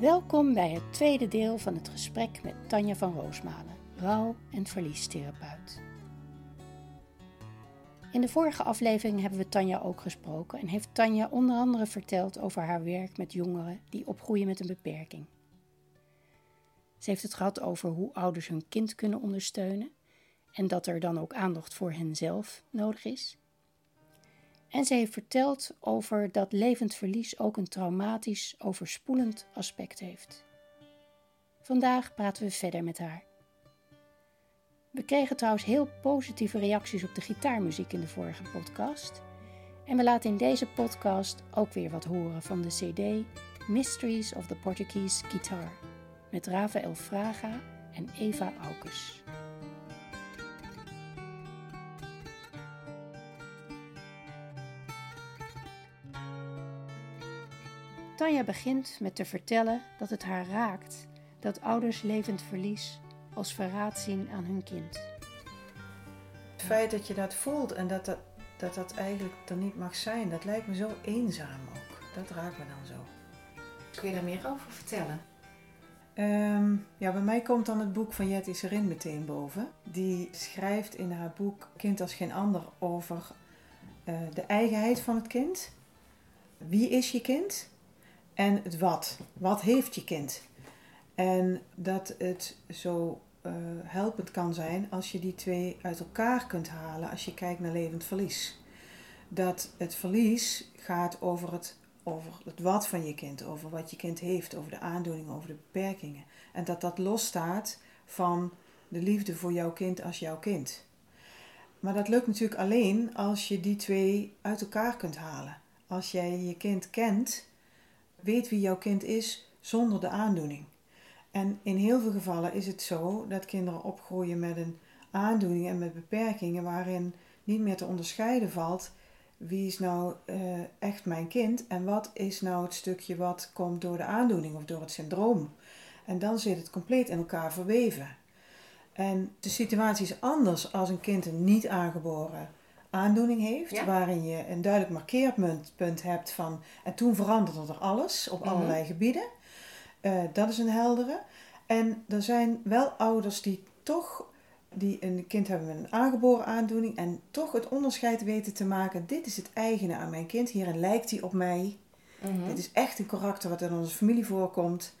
Welkom bij het tweede deel van het gesprek met Tanja van Roosmalen, rouw- en verliestherapeut. In de vorige aflevering hebben we Tanja ook gesproken en heeft Tanja onder andere verteld over haar werk met jongeren die opgroeien met een beperking. Ze heeft het gehad over hoe ouders hun kind kunnen ondersteunen en dat er dan ook aandacht voor henzelf nodig is. En ze heeft verteld over dat levend verlies ook een traumatisch, overspoelend aspect heeft. Vandaag praten we verder met haar. We kregen trouwens heel positieve reacties op de gitaarmuziek in de vorige podcast. En we laten in deze podcast ook weer wat horen van de CD Mysteries of the Portuguese Guitar met Rafael Fraga en Eva Aukes. Tanja begint met te vertellen dat het haar raakt dat ouders levend verlies als verraad zien aan hun kind. Het feit dat je dat voelt en dat dat, dat dat eigenlijk er niet mag zijn, dat lijkt me zo eenzaam ook. Dat raakt me dan zo. Kun je daar meer over vertellen? Ehm, ja, bij mij komt dan het boek van Jetty Serin meteen boven. Die schrijft in haar boek Kind als geen ander over uh, de eigenheid van het kind. Wie is je kind? En het wat. Wat heeft je kind? En dat het zo uh, helpend kan zijn als je die twee uit elkaar kunt halen als je kijkt naar levend verlies. Dat het verlies gaat over het, over het wat van je kind, over wat je kind heeft, over de aandoeningen, over de beperkingen. En dat dat losstaat van de liefde voor jouw kind als jouw kind. Maar dat lukt natuurlijk alleen als je die twee uit elkaar kunt halen. Als jij je kind kent, weet wie jouw kind is zonder de aandoening. En in heel veel gevallen is het zo dat kinderen opgroeien met een aandoening en met beperkingen waarin niet meer te onderscheiden valt wie is nou uh, echt mijn kind en wat is nou het stukje wat komt door de aandoening of door het syndroom. En dan zit het compleet in elkaar verweven. En de situatie is anders als een kind een niet aangeboren aandoening heeft, ja. waarin je een duidelijk markeerpunt hebt van en toen veranderde er alles op Mhm. allerlei gebieden. Uh, dat is een heldere. En er zijn wel ouders die toch die een kind hebben met een aangeboren aandoening en toch het onderscheid weten te maken. Dit is het eigene aan mijn kind. Hierin lijkt hij op mij. Mhm. Dit is echt een karakter wat in onze familie voorkomt.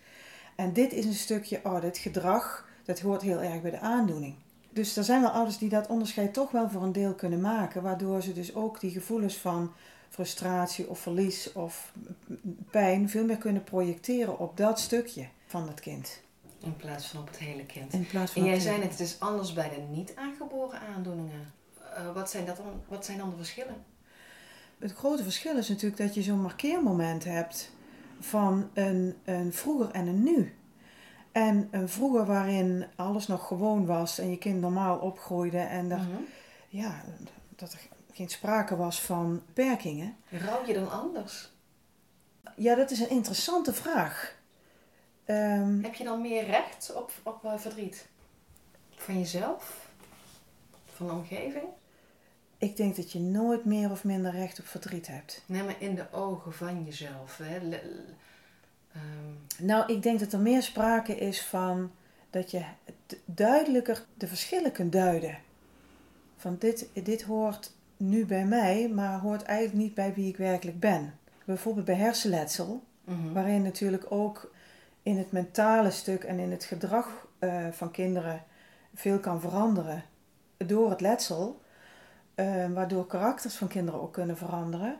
En dit is een stukje, oh, dit gedrag, dat hoort heel erg bij de aandoening. Dus er zijn wel ouders die dat onderscheid toch wel voor een deel kunnen maken, waardoor ze dus ook die gevoelens van frustratie of verlies of pijn veel meer kunnen projecteren op dat stukje van het kind. In plaats van op het hele kind. In plaats van En jij het zei net, het is anders bij de niet aangeboren aandoeningen. Uh, wat, zijn dat dan, wat zijn dan de verschillen? Het grote verschil is natuurlijk dat je zo'n markeermoment hebt van een, een vroeger en een nu. En een vroeger waarin alles nog gewoon was en je kind normaal opgroeide en er, Mhm. ja, dat er geen sprake was van beperkingen. Rouw je dan anders? Ja, dat is een interessante vraag. Ehm, Heb je dan meer recht op, op uh, verdriet? Van jezelf? Van de omgeving? ik denk dat je nooit meer of minder recht op verdriet hebt. Nee, maar in de ogen van jezelf. Hè? Ehm, Nou, ik denk dat er meer sprake is van dat je duidelijker de verschillen kunt duiden. Van dit, dit hoort nu bij mij, maar hoort eigenlijk niet bij wie ik werkelijk ben. Bijvoorbeeld bij hersenletsel, mhm. waarin natuurlijk ook in het mentale stuk en in het gedrag eh, van kinderen veel kan veranderen door het letsel, eh, waardoor karakters van kinderen ook kunnen veranderen.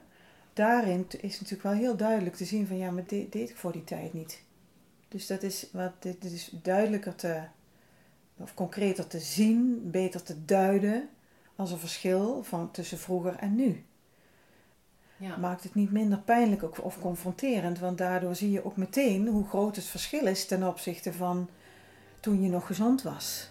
Daarin is natuurlijk wel heel duidelijk te zien van ja, maar dit deed ik voor die tijd niet. Dus dat is wat dit, dit is duidelijker te, of concreter te zien, beter te duiden als een verschil van tussen vroeger en nu. Ja. Maakt het niet minder pijnlijk of, of confronterend, want daardoor zie je ook meteen hoe groot het verschil is ten opzichte van toen je nog gezond was.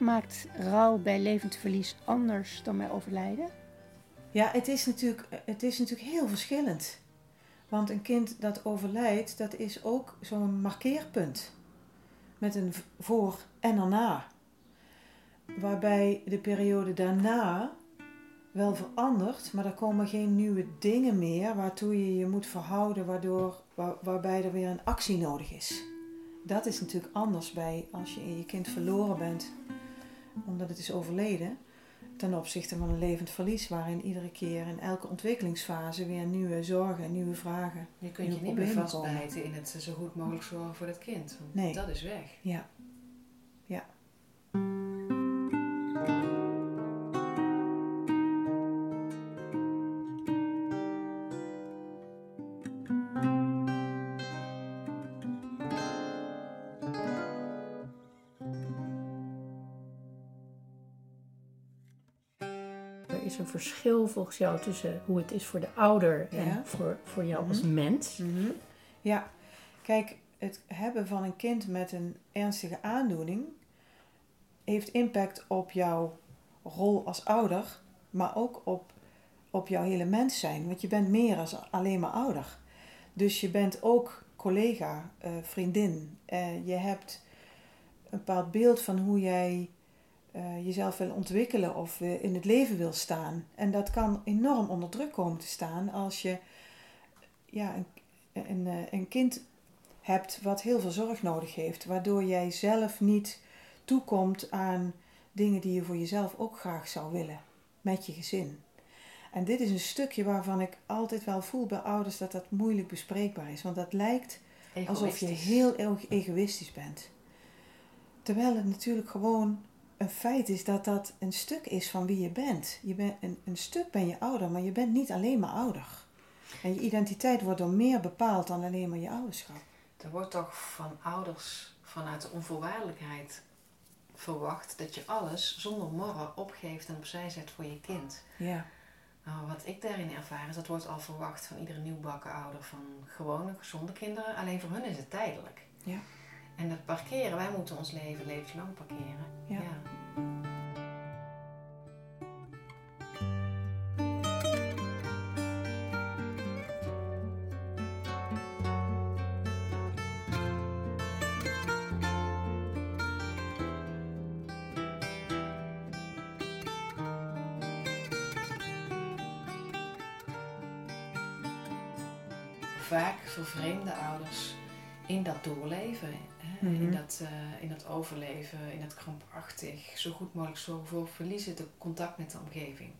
Maakt rouw bij levend verlies anders dan bij overlijden? Ja, het is natuurlijk, het is natuurlijk heel verschillend. Want een kind dat overlijdt, dat is ook zo'n markeerpunt. Met een voor en erna. Waarbij de periode daarna wel verandert, maar er komen geen nieuwe dingen meer waartoe je je moet verhouden, waardoor, waar- waarbij er weer een actie nodig is. Dat is natuurlijk anders bij als je je kind verloren bent, omdat het is overleden ten opzichte van een levend verlies, waarin iedere keer in elke ontwikkelingsfase weer nieuwe zorgen en nieuwe vragen. Je kunt je niet meer vastbijten in het zo goed mogelijk zorgen voor dat kind. Want Nee. Dat is weg. Ja. Verschil volgens jou tussen hoe het is voor de ouder en Ja. voor, voor jou als Mhm. mens. Ja, kijk, het hebben van een kind met een ernstige aandoening heeft impact op jouw rol als ouder, maar ook op, op jouw hele mens zijn. Want je bent meer dan alleen maar ouder. Dus je bent ook collega, eh, vriendin. Eh, je hebt een bepaald beeld van hoe jij eh, jezelf wil ontwikkelen of eh, in het leven wil staan. En dat kan enorm onder druk komen te staan als je ja, een, een, eh, een kind hebt wat heel veel zorg nodig heeft, waardoor jij zelf niet toekomt aan dingen die je voor jezelf ook graag zou willen met je gezin. En dit is een stukje waarvan ik altijd wel voel bij ouders dat dat moeilijk bespreekbaar is, want dat lijkt alsof je heel erg egoïstisch bent. Terwijl het natuurlijk gewoon een feit is dat dat een stuk is van wie je bent. Je bent een, een stuk ben je ouder, maar je bent niet alleen maar ouder. En je identiteit wordt door meer bepaald dan alleen maar je ouderschap. Er wordt toch van ouders vanuit de onvoorwaardelijkheid verwacht dat je alles zonder morren opgeeft en opzij zet voor je kind. Ja, Nou, wat ik daarin ervaar is dat wordt al verwacht van iedere nieuwbakken ouder van gewone, gezonde kinderen. Alleen voor hun is het tijdelijk. Ja. En dat parkeren, wij moeten ons leven levenslang parkeren. Ja. Vaak in dat doorleven, hè? in, Mhm. dat, eh, in dat overleven, in dat krampachtig, zo goed mogelijk zorgen voor verliezen de contact met de omgeving.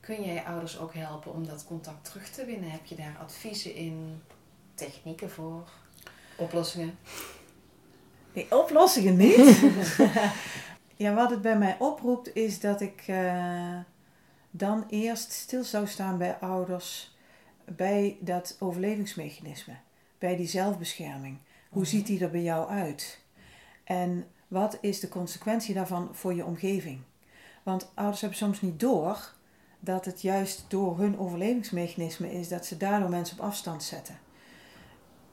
Kun jij ouders ook helpen om dat contact terug te winnen? Heb je daar adviezen in, technieken voor, oplossingen? Nee, oplossingen niet. ja, wat het bij mij oproept is dat ik eh, dan eerst stil zou staan bij ouders bij dat overlevingsmechanisme, bij die zelfbescherming. Hoe Mhm. ziet die er bij jou uit? En wat is de consequentie daarvan voor je omgeving? Want ouders hebben soms niet door dat het juist door hun overlevingsmechanisme is dat ze daardoor mensen op afstand zetten.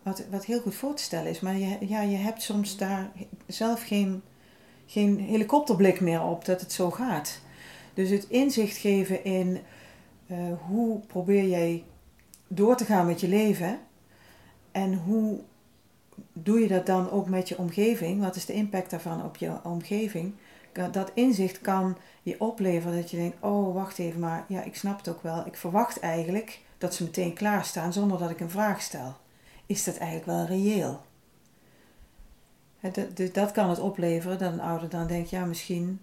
Wat, wat heel goed voor te stellen is, maar je, ja, je hebt soms daar zelf geen, geen helikopterblik meer op dat het zo gaat. Dus het inzicht geven in eh, hoe probeer jij door te gaan met je leven en hoe doe je dat dan ook met je omgeving? Wat is de impact daarvan op je omgeving? Dat inzicht kan je opleveren dat je denkt: oh, wacht even, maar ja, ik snap het ook wel. Ik verwacht eigenlijk dat ze meteen klaarstaan zonder dat ik een vraag stel. Is dat eigenlijk wel reëel? Dus dat kan het opleveren dat een ouder dan denkt: ja, misschien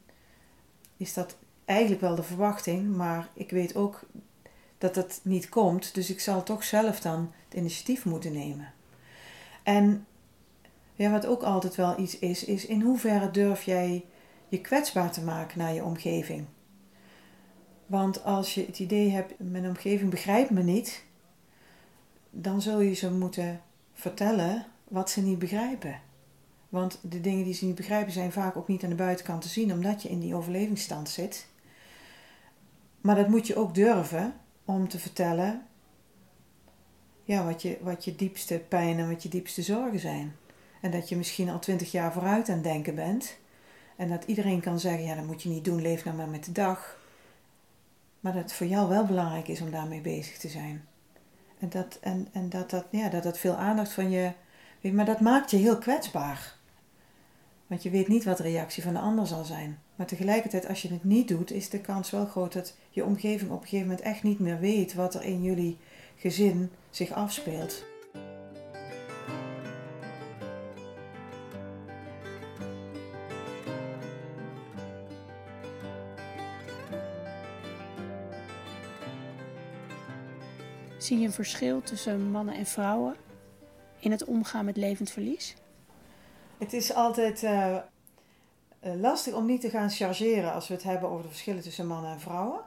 is dat eigenlijk wel de verwachting, maar ik weet ook dat het niet komt. Dus ik zal toch zelf dan het initiatief moeten nemen. En ja, wat ook altijd wel iets is, is in hoeverre durf jij je kwetsbaar te maken naar je omgeving. Want als je het idee hebt, mijn omgeving begrijpt me niet, dan zul je ze moeten vertellen wat ze niet begrijpen. Want de dingen die ze niet begrijpen zijn vaak ook niet aan de buitenkant te zien, omdat je in die overlevingsstand zit. Maar dat moet je ook durven om te vertellen ja, wat, je, wat je diepste pijn en wat je diepste zorgen zijn. En dat je misschien al twintig jaar vooruit aan het denken bent. En dat iedereen kan zeggen, ja dat moet je niet doen, leef nou maar met de dag. Maar dat het voor jou wel belangrijk is om daarmee bezig te zijn. En dat, en, en dat, dat, ja, dat dat veel aandacht van je. Maar dat maakt je heel kwetsbaar. Want je weet niet wat de reactie van de ander zal zijn. Maar tegelijkertijd, als je het niet doet, is de kans wel groot dat je omgeving op een gegeven moment echt niet meer weet wat er in jullie gezin zich afspeelt. Zie je een verschil tussen mannen en vrouwen in het omgaan met levend verlies? Het is altijd uh, lastig om niet te gaan chargeren als we het hebben over de verschillen tussen mannen en vrouwen.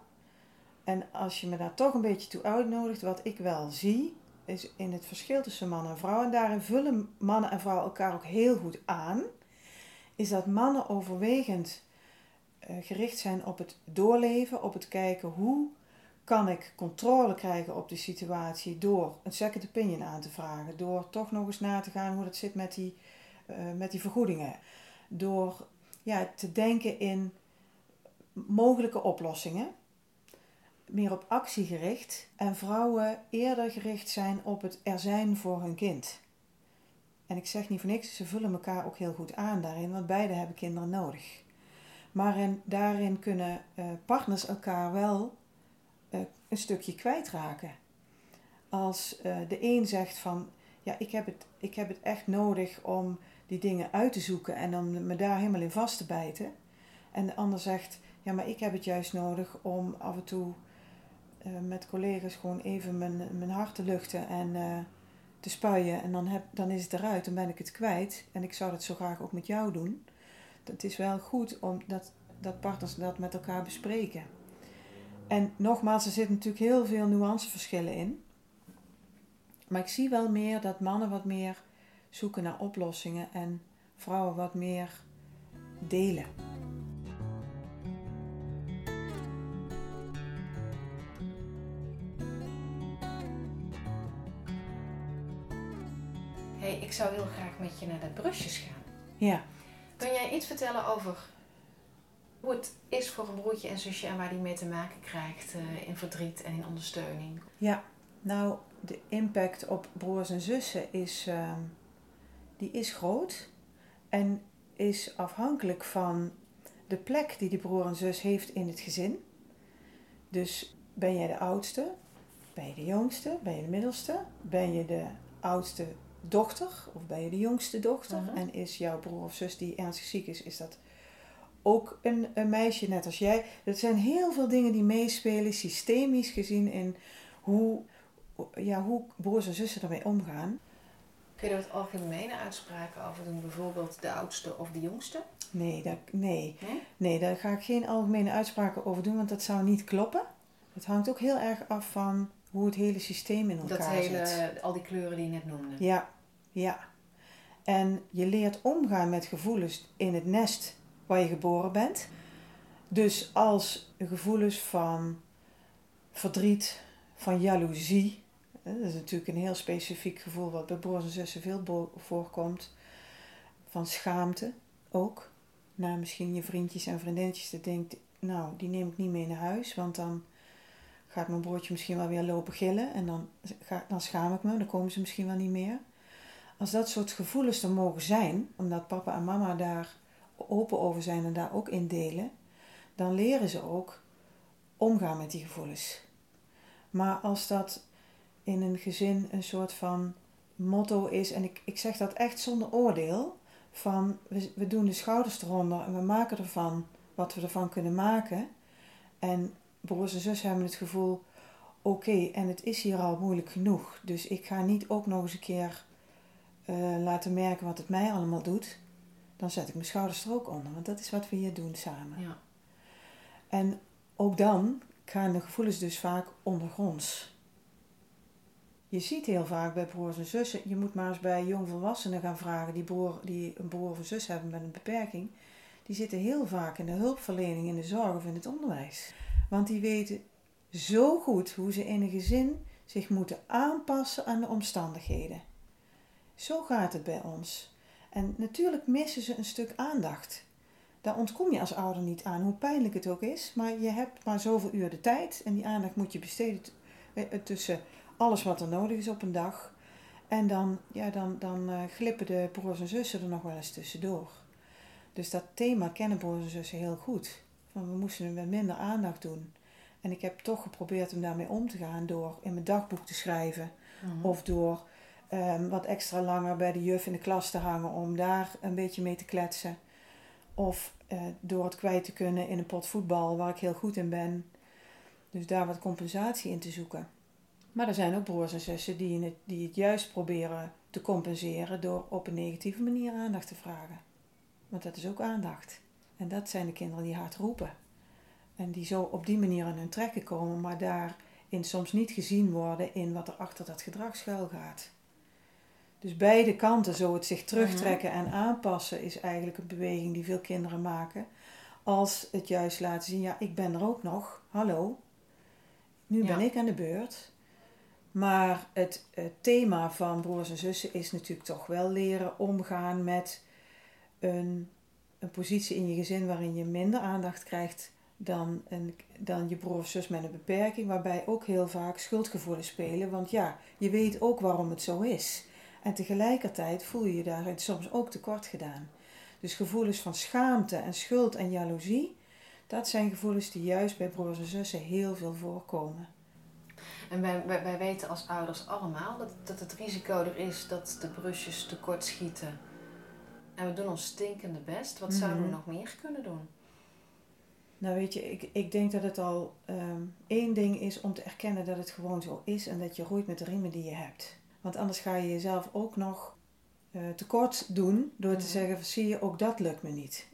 En als je me daar toch een beetje toe uitnodigt, wat ik wel zie, is in het verschil tussen mannen en vrouwen, en daarin vullen mannen en vrouwen elkaar ook heel goed aan, is dat mannen overwegend uh, gericht zijn op het doorleven, op het kijken hoe kan ik controle krijgen op de situatie door een second opinion aan te vragen, door toch nog eens na te gaan hoe dat zit met die, uh, met die vergoedingen, door ja, te denken in mogelijke oplossingen, meer op actie gericht en vrouwen eerder gericht zijn op het er zijn voor hun kind. En ik zeg niet voor niks, ze vullen elkaar ook heel goed aan daarin, want beide hebben kinderen nodig. Maar in, daarin kunnen uh, partners elkaar wel uh, een stukje kwijtraken. Als uh, de een zegt van, ja, ik heb, het, ik heb het echt nodig om die dingen uit te zoeken en om me daar helemaal in vast te bijten. En de ander zegt, ja, maar ik heb het juist nodig om af en toe uh, met collega's gewoon even mijn, mijn hart te luchten en te spuien. En dan, heb, dan is het eruit, dan ben ik het kwijt. En ik zou dat zo graag ook met jou doen. Het is wel goed om dat, dat partners dat met elkaar bespreken. En nogmaals, er zitten natuurlijk heel veel nuanceverschillen in. Maar ik zie wel meer dat mannen wat meer zoeken naar oplossingen en vrouwen wat meer delen. Hey, ik zou heel graag met je naar de brusjes gaan. Ja. Kun jij iets vertellen over hoe het is voor een broertje en zusje en waar die mee te maken krijgt uh, in verdriet en in ondersteuning? Ja, nou, de impact op broers en zussen is, uh, die is groot en is afhankelijk van de plek die die broer en zus heeft in het gezin. Dus ben jij de oudste? Ben je de jongste? Ben je de middelste? Ben je de oudste dochter of ben je de jongste dochter? Uh -huh. En is jouw broer of zus die ernstig ziek is, is dat ook een, een, meisje net als jij? Er zijn heel veel dingen die meespelen, systemisch gezien, in hoe, ja, hoe broers en zussen ermee omgaan. Kun je er wat algemene uitspraken over doen, bijvoorbeeld de oudste of de jongste? Nee, dat, nee. nee? nee, daar ga ik geen algemene uitspraken over doen, want dat zou niet kloppen. Het hangt ook heel erg af van hoe het hele systeem in elkaar dat hele, zit. Al die kleuren die je net noemde. Ja, ja. En je leert omgaan met gevoelens in het nest waar je geboren bent. Dus als gevoelens van verdriet, van jaloezie, dat is natuurlijk een heel specifiek gevoel wat bij broers en zussen veel voorkomt, van schaamte ook, naar misschien je vriendjes en vriendinnetjes te denkt, nou die neem ik niet mee naar huis, want dan gaat mijn broertje misschien wel weer lopen gillen en dan, ga, dan schaam ik me, dan komen ze misschien wel niet meer. Als dat soort gevoelens er mogen zijn, omdat papa en mama daar open over zijn en daar ook in delen, dan leren ze ook omgaan met die gevoelens. Maar als dat in een gezin een soort van motto is, en ik, ik zeg dat echt zonder oordeel, van we, we doen de schouders eronder en we maken ervan wat we ervan kunnen maken, En broers en zus hebben het gevoel, oké, en het is hier al moeilijk genoeg. Dus ik ga niet ook nog eens een keer eh, laten merken wat het mij allemaal doet. Dan zet ik mijn schouders er ook onder, want dat is wat we hier doen samen. Ja. En ook dan gaan de gevoelens dus vaak ondergronds. Je ziet heel vaak bij broers en zussen, je moet maar eens bij jongvolwassenen gaan vragen die, broer, die een broer of een zus hebben met een beperking. Die zitten heel vaak in de hulpverlening, in de zorg of in het onderwijs. Want die weten zo goed hoe ze in een gezin zich moeten aanpassen aan de omstandigheden. Zo gaat het bij ons. En natuurlijk missen ze een stuk aandacht. Daar ontkom je als ouder niet aan, hoe pijnlijk het ook is. Maar je hebt maar zoveel uur de tijd en die aandacht moet je besteden eh, tussen alles wat er nodig is op een dag. En dan, ja, dan, dan uh, glippen de broers en zussen er nog wel eens tussendoor. Dus dat thema kennen broers en zussen heel goed. Van we moesten het met minder aandacht doen. En ik heb toch geprobeerd om daarmee om te gaan door in mijn dagboek te schrijven. Mhm. Of door um, wat extra langer bij de juf in de klas te hangen om daar een beetje mee te kletsen. Of uh, door het kwijt te kunnen in een pot voetbal waar ik heel goed in ben. Dus daar wat compensatie in te zoeken. Maar er zijn ook broers en zussen die het, die het juist proberen te compenseren door op een negatieve manier aandacht te vragen. Want dat is ook aandacht. En dat zijn de kinderen die hard roepen. En die zo op die manier aan hun trekken komen, maar daarin soms niet gezien worden in wat er achter dat gedrag schuil gaat. Dus beide kanten, zo het zich terugtrekken en aanpassen, is eigenlijk een beweging die veel kinderen maken. Als het juist laten zien, ja, ik ben er ook nog, hallo, nu ben Ja. ik aan de beurt. Maar het, eh, thema van broers en zussen is natuurlijk toch wel leren omgaan met een, een positie in je gezin waarin je minder aandacht krijgt dan, een, dan je broer of zus met een beperking, waarbij ook heel vaak schuldgevoelens spelen. Want ja, je weet ook waarom het zo is. En tegelijkertijd voel je je daarin soms ook tekort gedaan. Dus gevoelens van schaamte en schuld en jaloezie, dat zijn gevoelens die juist bij broers en zussen heel veel voorkomen. En wij, wij, weten als ouders allemaal dat, dat het risico er is dat de brusjes tekort schieten. En we doen ons stinkende best. Wat zouden we Mhm. nog meer kunnen doen? Nou weet je, ik, ik denk dat het al ehm, één ding is om te erkennen dat het gewoon zo is en dat je roeit met de riemen die je hebt. Want anders ga je jezelf ook nog eh, tekort doen door te Mhm. zeggen van zie je, ook dat lukt me niet.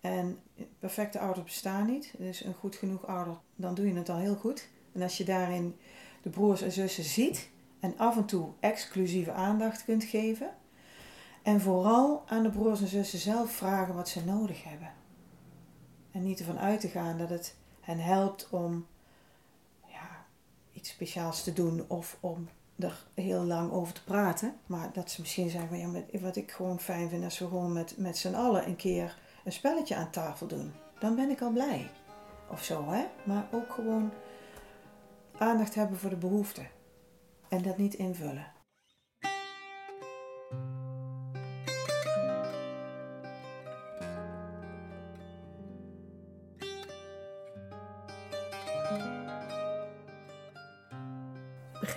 En perfecte ouders bestaan niet. Dus een goed genoeg ouder, dan doe je het al heel goed. En als je daarin de broers en zussen ziet en af en toe exclusieve aandacht kunt geven. En vooral aan de broers en zussen zelf vragen wat ze nodig hebben. En niet ervan uit te gaan dat het hen helpt om ja, iets speciaals te doen of om er heel lang over te praten. Maar dat ze misschien zeggen, van, ja, wat ik gewoon fijn vind, als we gewoon met, met z'n allen een keer een spelletje aan tafel doen. Dan ben ik al blij. Of zo, hè. Maar ook gewoon aandacht hebben voor de behoeften. En dat niet invullen.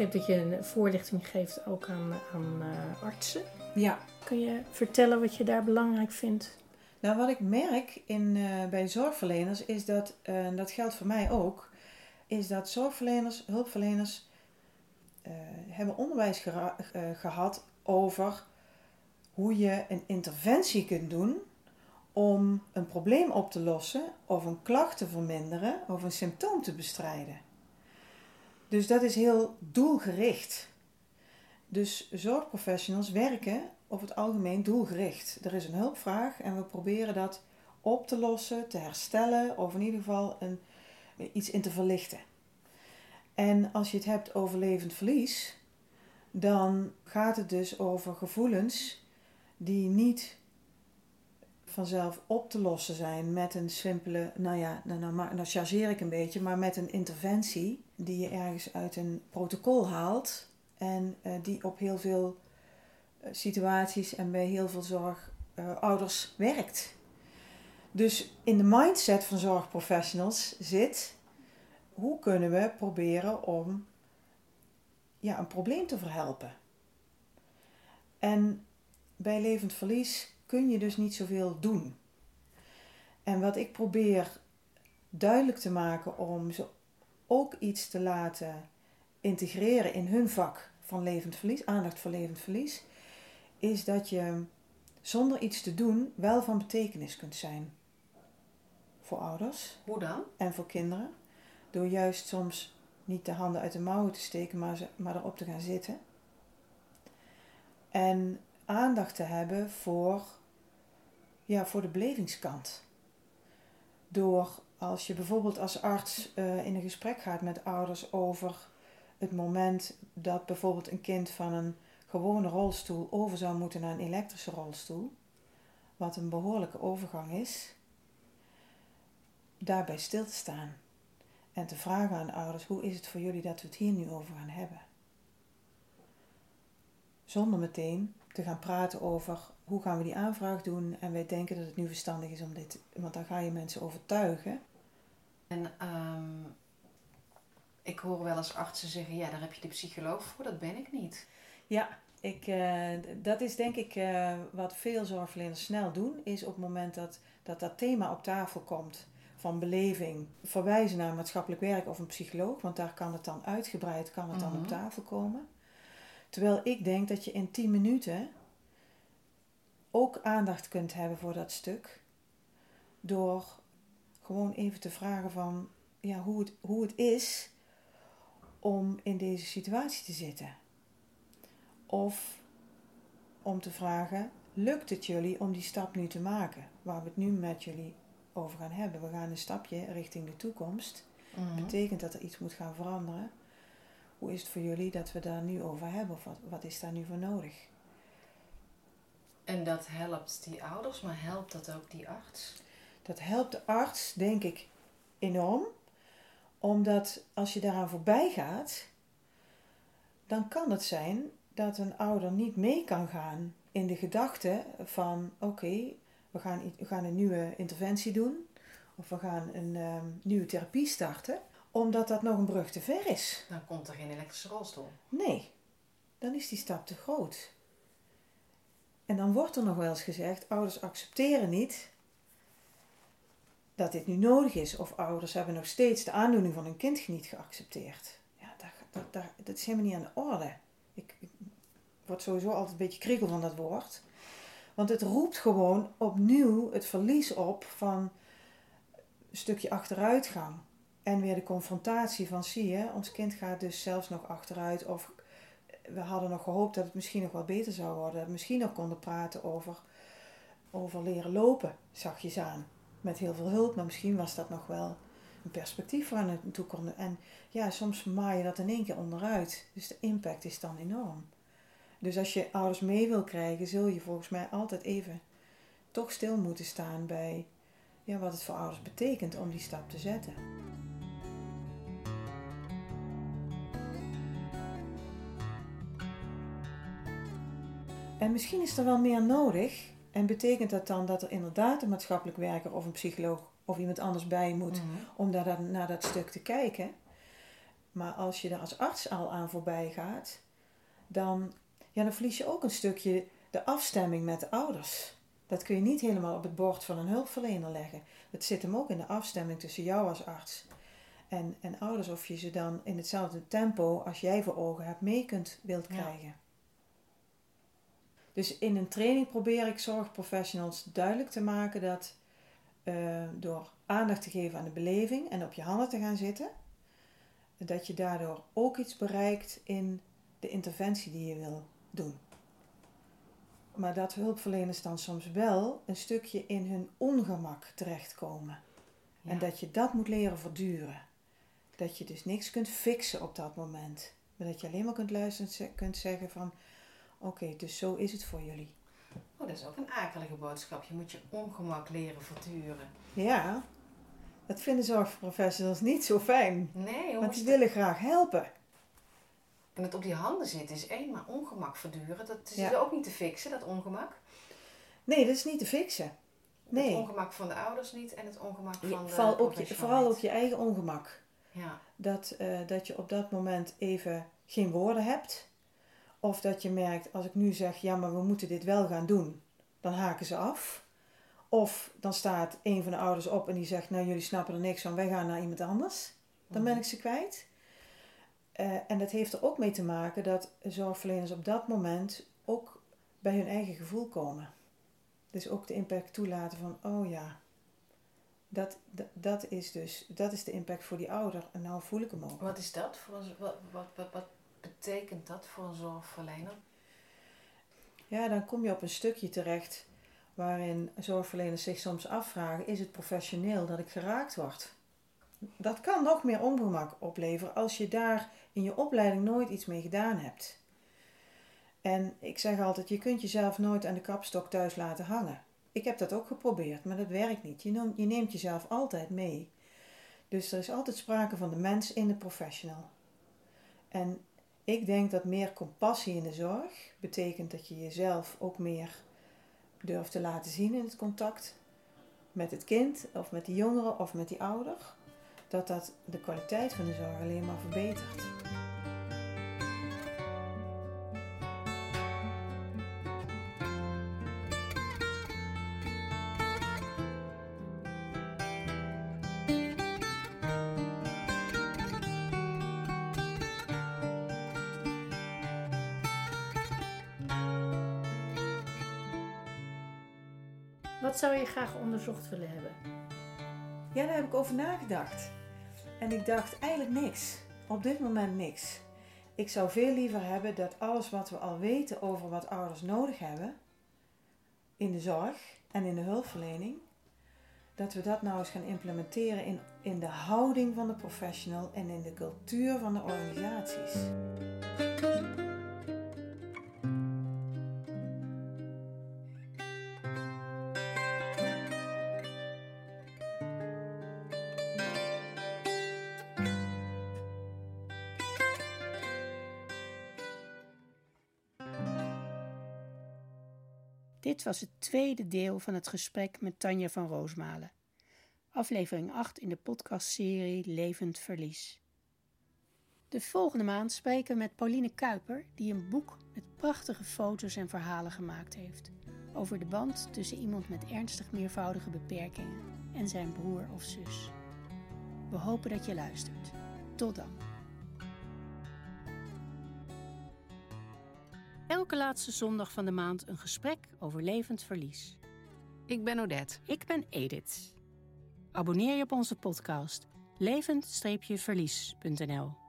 Begreep dat je een voorlichting geeft ook aan, aan eh, artsen. Ja, Kun je vertellen wat je daar belangrijk vindt? Nou, wat ik merk in, eh, bij zorgverleners is dat, eh, en dat geldt voor mij ook, is dat zorgverleners, hulpverleners, hebben onderwijs gera- eh, gehad over hoe je een interventie kunt doen om een probleem op te lossen of een klacht te verminderen of een symptoom te bestrijden. Dus dat is heel doelgericht. Dus zorgprofessionals werken over het algemeen doelgericht. Er is een hulpvraag en we proberen dat op te lossen, te herstellen of in ieder geval een, iets in te verlichten. En als je het hebt over levend verlies, dan gaat het dus over gevoelens die niet vanzelf op te lossen zijn met een simpele, nou ja, nou, nou, nou chargeer ik een beetje, maar met een interventie die je ergens uit een protocol haalt en eh, die op heel veel eh, situaties en bij heel veel zorgouders werkt. Dus in de mindset van zorgprofessionals zit hoe kunnen we proberen om ja, een probleem te verhelpen. En bij levend verlies kun je dus niet zoveel doen. En wat ik probeer duidelijk te maken om ze ook iets te laten integreren in hun vak van levend verlies, aandacht voor levend verlies, is dat je zonder iets te doen wel van betekenis kunt zijn. Voor ouders. Hoe dan? En voor kinderen. Door juist soms niet de handen uit de mouwen te steken, maar, ze, maar erop te gaan zitten. En aandacht te hebben voor, ja, voor de belevingskant. Door als je bijvoorbeeld als arts uh, in een gesprek gaat met ouders over het moment dat bijvoorbeeld een kind van een gewone rolstoel over zou moeten naar een elektrische rolstoel, wat een behoorlijke overgang is, daarbij stil te staan en te vragen aan de ouders: hoe is het voor jullie dat we het hier nu over gaan hebben? Zonder meteen te gaan praten over hoe gaan we die aanvraag doen en wij denken dat het nu verstandig is om dit, want dan ga je mensen overtuigen. En um, ik hoor wel eens artsen zeggen: ja, daar heb je de psycholoog voor, dat ben ik niet. Ja, ik, uh, dat is denk ik uh, wat veel zorgverleners snel doen, is op het moment dat dat, dat thema op tafel komt van beleving, verwijzen naar maatschappelijk werk of een psycholoog, want daar kan het dan uitgebreid kan het dan op Mhm. tafel komen. Terwijl ik denk dat je in 10 minuten ook aandacht kunt hebben voor dat stuk. Door gewoon even te vragen van ja, hoe, het, hoe het is om in deze situatie te zitten. Of om te vragen, lukt het jullie om die stap nu te maken? Waar we het nu met jullie over gaan hebben. We gaan een stapje richting de toekomst. Mhm. Betekent dat er iets moet gaan veranderen. Hoe is het voor jullie dat we daar nu over hebben? Of wat, wat is daar nu voor nodig? En dat helpt die ouders, maar helpt dat ook die arts? Dat helpt de arts, denk ik, enorm. Omdat als je daaraan voorbij gaat, dan kan het zijn dat een ouder niet mee kan gaan in de gedachte van oké, we, gaan, we gaan een nieuwe interventie doen. Of we gaan een ehm, nieuwe therapie starten. Omdat dat nog een brug te ver is. Dan komt er geen elektrische rolstoel. Nee, dan is die stap te groot. En dan wordt er nog wel eens gezegd: ouders accepteren niet dat dit nu nodig is. Of ouders hebben nog steeds de aandoening van hun kind niet geaccepteerd. Ja, dat, dat, dat, is helemaal niet aan de orde. Ik, ik word sowieso altijd een beetje kriegel van dat woord. Want het roept gewoon opnieuw het verlies op van een stukje achteruitgang. En weer de confrontatie van zie je, ons kind gaat dus zelfs nog achteruit. Of we hadden nog gehoopt dat het misschien nog wel beter zou worden. Dat we misschien nog konden praten over, over leren lopen, zachtjes aan. Met heel veel hulp, maar misschien was dat nog wel een perspectief waar het toe kon. En ja, soms maai je dat in één keer onderuit. Dus de impact is dan enorm. Dus als je ouders mee wil krijgen, zul je volgens mij altijd even toch stil moeten staan bij ja, wat het voor ouders betekent om die stap te zetten. En misschien is er wel meer nodig. En betekent dat dan dat er inderdaad een maatschappelijk werker of een psycholoog of iemand anders bij moet Mhm. om daar dan naar dat stuk te kijken. Maar als je er als arts al aan voorbij gaat, dan, ja, dan verlies je ook een stukje de afstemming met de ouders. Dat kun je niet helemaal op het bord van een hulpverlener leggen. Het zit hem ook in de afstemming tussen jou als arts en, en ouders. Of je ze dan in hetzelfde tempo als jij voor ogen hebt mee kunt wilt Ja. Dus in een training probeer ik zorgprofessionals duidelijk te maken dat eh, door aandacht te geven aan de beleving en op je handen te gaan zitten, dat je daardoor ook iets bereikt in de interventie die je wil doen. Maar dat hulpverleners dan soms wel een stukje in hun ongemak terechtkomen. En dat je dat moet leren verduren. Dat je dus niks kunt fixen op dat moment. Maar dat je alleen maar kunt luisteren en kunt zeggen van... Oké, dus zo is het voor jullie. Oh, dat is ook een akelige boodschap. Je moet je ongemak leren verduren. Ja, dat vinden zorgprofessionals niet zo fijn. Nee, Want die willen graag helpen. En het op die handen zitten is één, maar ongemak verduren, dat is Ja. ook niet te fixen, dat ongemak. Nee, dat is niet te fixen. Nee. Het ongemak van de ouders niet en het ongemak van de Vooral ook, je, vooral ook je eigen ongemak. Ja, Dat, eh, dat je op dat moment even geen woorden hebt. Of dat je merkt, als ik nu zeg, ja, maar we moeten dit wel gaan doen, dan haken ze af. Of dan staat een van de ouders op en die zegt, nou jullie snappen er niks van, wij gaan naar iemand anders. Dan ben ik ze kwijt. Eh, en dat heeft er ook mee te maken dat zorgverleners op dat moment ook bij hun eigen gevoel komen. Dus ook de impact toelaten van, oh ja, dat, dat, dat is dus, dat is de impact voor die ouder. En nou voel ik hem ook. Wat is dat voor wat, wat, wat betekent dat voor een zorgverlener? Ja, dan kom je op een stukje terecht waarin zorgverleners zich soms afvragen: is het professioneel dat ik geraakt word? Dat kan nog meer ongemak opleveren als je daar in je opleiding nooit iets mee gedaan hebt. En ik zeg altijd: je kunt jezelf nooit aan de kapstok thuis laten hangen. Ik heb dat ook geprobeerd, maar dat werkt niet. Je neemt jezelf altijd mee. Dus er is altijd sprake van de mens in de professional. En ik denk dat meer compassie in de zorg betekent dat je jezelf ook meer durft te laten zien in het contact met het kind of met die jongere of met die ouder. Dat dat de kwaliteit van de zorg alleen maar verbetert. Wat zou je graag onderzocht willen hebben? Ja, daar heb ik over nagedacht. En ik dacht eigenlijk niks. Op dit moment niks. Ik zou veel liever hebben dat alles wat we al weten over wat ouders nodig hebben in de zorg en in de hulpverlening, dat we dat nou eens gaan implementeren in, in de houding van de professional en in de cultuur van de organisaties. Dit was het tweede deel van het gesprek met Tanja van Roosmalen. Aflevering 8 in de podcastserie Levend Verlies. De volgende maand spreken we met Pauline Kuiper, die een boek met prachtige foto's en verhalen gemaakt heeft over de band tussen iemand met ernstig meervoudige beperkingen en zijn broer of zus. We hopen dat je luistert. Tot dan. Elke laatste zondag van de maand een gesprek over levend verlies. Ik ben Odette. Ik ben Edith. Abonneer je op onze podcast levend-verlies.nl